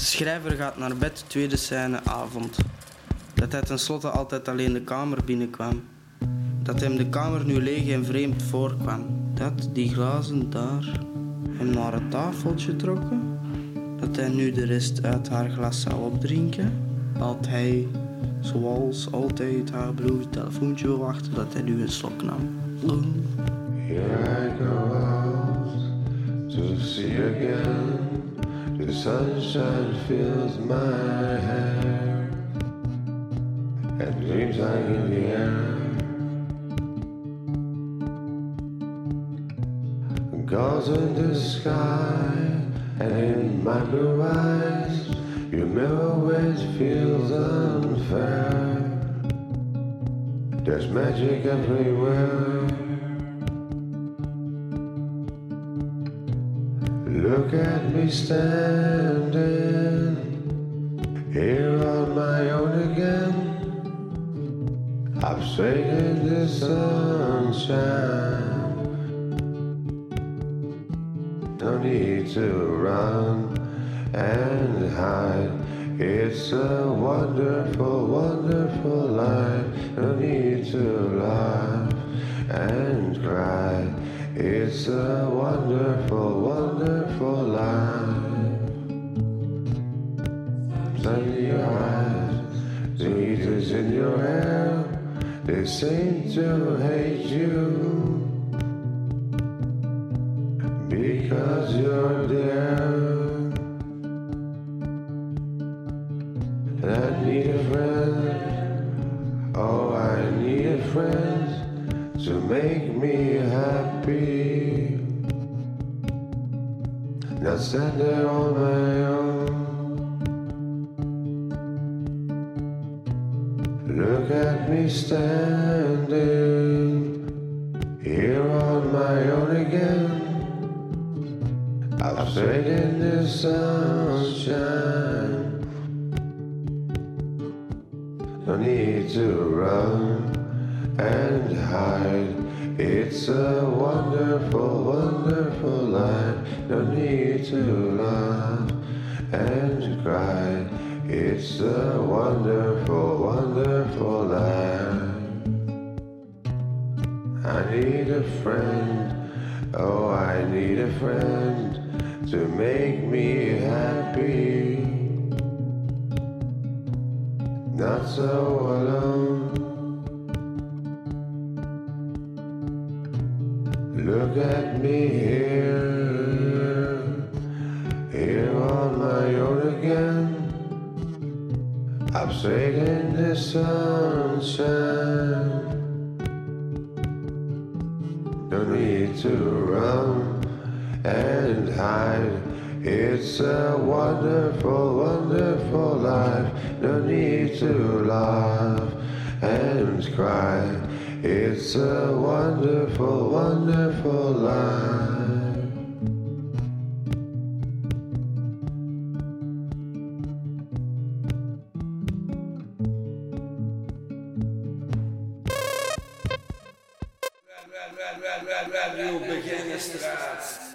De schrijver gaat naar bed, tweede scène, avond. Dat hij tenslotte altijd alleen de kamer binnenkwam. Dat hem de kamer nu leeg en vreemd voorkwam. Dat die glazen daar hem naar het tafeltje trokken. Dat hij nu de rest uit haar glas zou opdrinken. Dat hij, zoals altijd, haar beloofde telefoontje wil wachten. Dat hij nu een slok nam. Here I go out to see again. The sunshine fills my hair, and dreams are in the air. Goes in the sky, and in my blue eyes, your mirror always feels unfair. There's magic everywhere. Look at me standing here on my own again. I've in the sunshine. No need to run and hide. It's a wonderful, wonderful life. No need to laugh and cry. It's a wonderful, wonderful life. Sun your eyes, Jesus in your hair. They seem to hate you because you're there. And I need a friend. Oh, I need a friend to make me happy. Not stand there on my own. Look at me standing here on my own again. I'm straight in the sunshine. No need to run and hide. It's a wonderful, wonderful life. No need to laugh and cry. It's a wonderful, wonderful life. I need a friend. Oh, I need a friend to make me happy. Not so Look at me here, here on my own again. I'm in the sunshine. No need to run and hide. It's a wonderful, wonderful life. No need to laugh and cry. It's a wonderful, wonderful life. Is de straat.